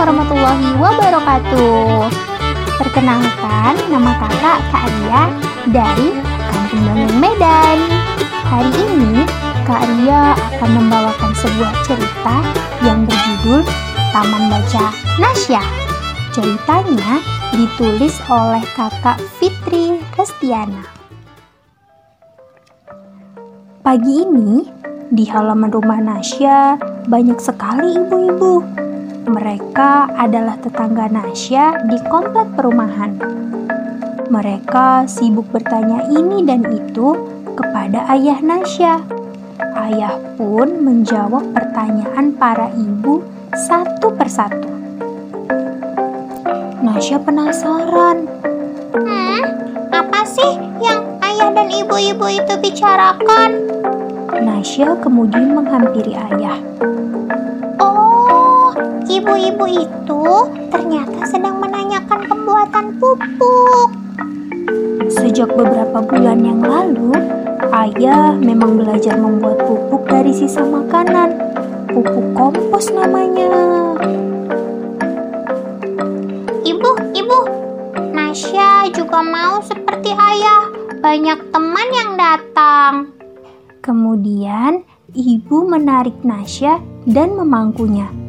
warahmatullahi wabarakatuh. Perkenalkan, nama kakak Kak Ria dari Kampung Dongeng Medan. Hari ini, Kak Ria akan membawakan sebuah cerita yang berjudul Taman Baca Nasya. Ceritanya ditulis oleh kakak Fitri Restiana. Pagi ini, di halaman rumah Nasya, banyak sekali ibu-ibu. Mereka adalah tetangga Nasya di komplek perumahan. Mereka sibuk bertanya ini dan itu kepada ayah Nasya. Ayah pun menjawab pertanyaan para ibu satu persatu. Nasya penasaran. Hmm, apa sih yang ayah dan ibu-ibu itu bicarakan? Nasya kemudian menghampiri ayah. Ibu-ibu itu ternyata sedang menanyakan pembuatan pupuk. Sejak beberapa bulan yang lalu, ayah memang belajar membuat pupuk dari sisa makanan. Pupuk kompos namanya. Ibu, ibu, Nasya juga mau seperti ayah. Banyak teman yang datang. Kemudian, ibu menarik Nasya dan memangkunya.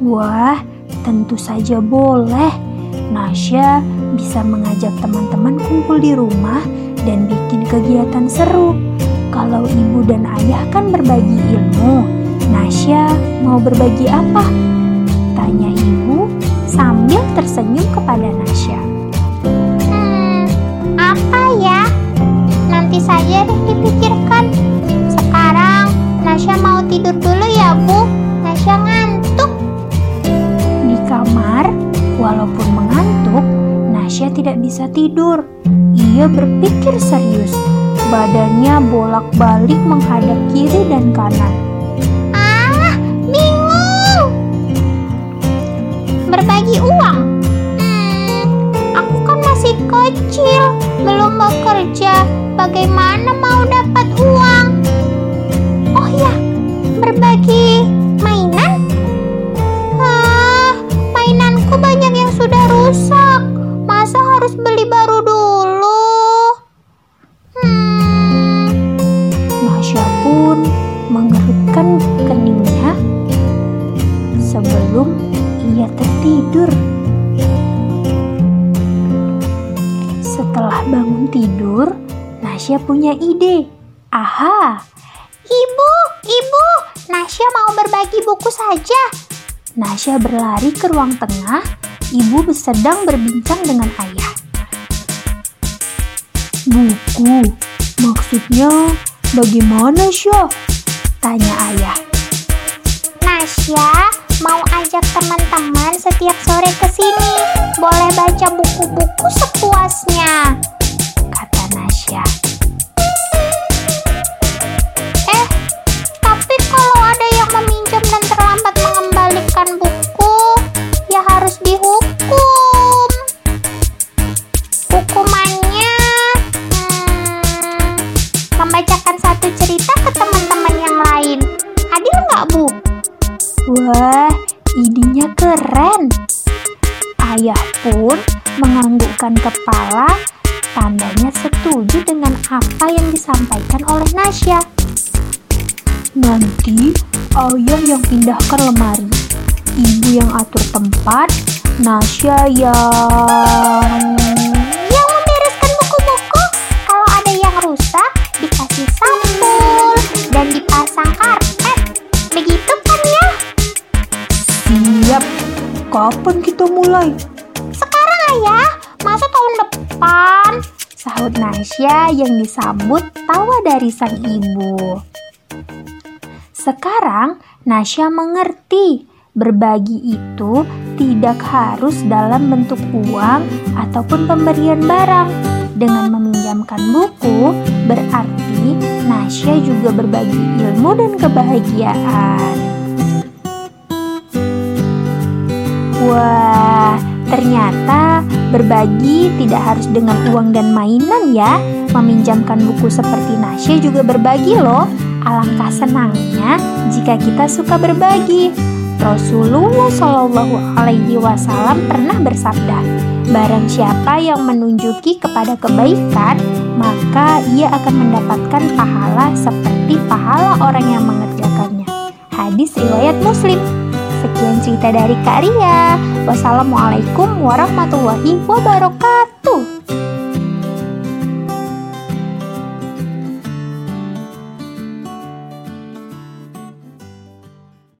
Wah, tentu saja boleh. Nasya bisa mengajak teman-teman kumpul di rumah dan bikin kegiatan seru. Kalau ibu dan ayah kan berbagi ilmu, Nasya mau berbagi apa? Tanya ibu sambil tersenyum kepada Nasya. Bisa tidur. Ia berpikir serius. Badannya bolak-balik menghadap kiri dan kanan. Ah, bingung. Berbagi uang. Hmm, aku kan masih kecil, belum bekerja. Bagaimana mau mengerutkan keningnya sebelum ia tertidur. Setelah bangun tidur, Nasya punya ide. Aha, ibu, ibu, Nasya mau berbagi buku saja. Nasya berlari ke ruang tengah. Ibu sedang berbincang dengan ayah. Buku, maksudnya bagaimana Syah? Tanya ayah. Nasya Wah, idenya keren. Ayah pun menganggukkan kepala, tandanya setuju dengan apa yang disampaikan oleh Nasya. Nanti ayah yang pindahkan lemari, ibu yang atur tempat, Nasya yang Kapan kita mulai? Sekarang ayah, masa tahun depan? Sahut Nasya yang disambut tawa dari sang ibu. Sekarang Nasya mengerti berbagi itu tidak harus dalam bentuk uang ataupun pemberian barang. Dengan meminjamkan buku, berarti Nasya juga berbagi ilmu dan kebahagiaan. Wah, ternyata berbagi tidak harus dengan uang dan mainan ya. Meminjamkan buku seperti Nasya juga berbagi loh. Alangkah senangnya jika kita suka berbagi. Rasulullah Shallallahu Alaihi Wasallam pernah bersabda, "Barang siapa yang menunjuki kepada kebaikan, maka ia akan mendapatkan pahala seperti pahala orang yang mengerjakannya." Hadis riwayat Muslim. Sekian cerita dari Kak Ria. Wassalamualaikum warahmatullahi wabarakatuh.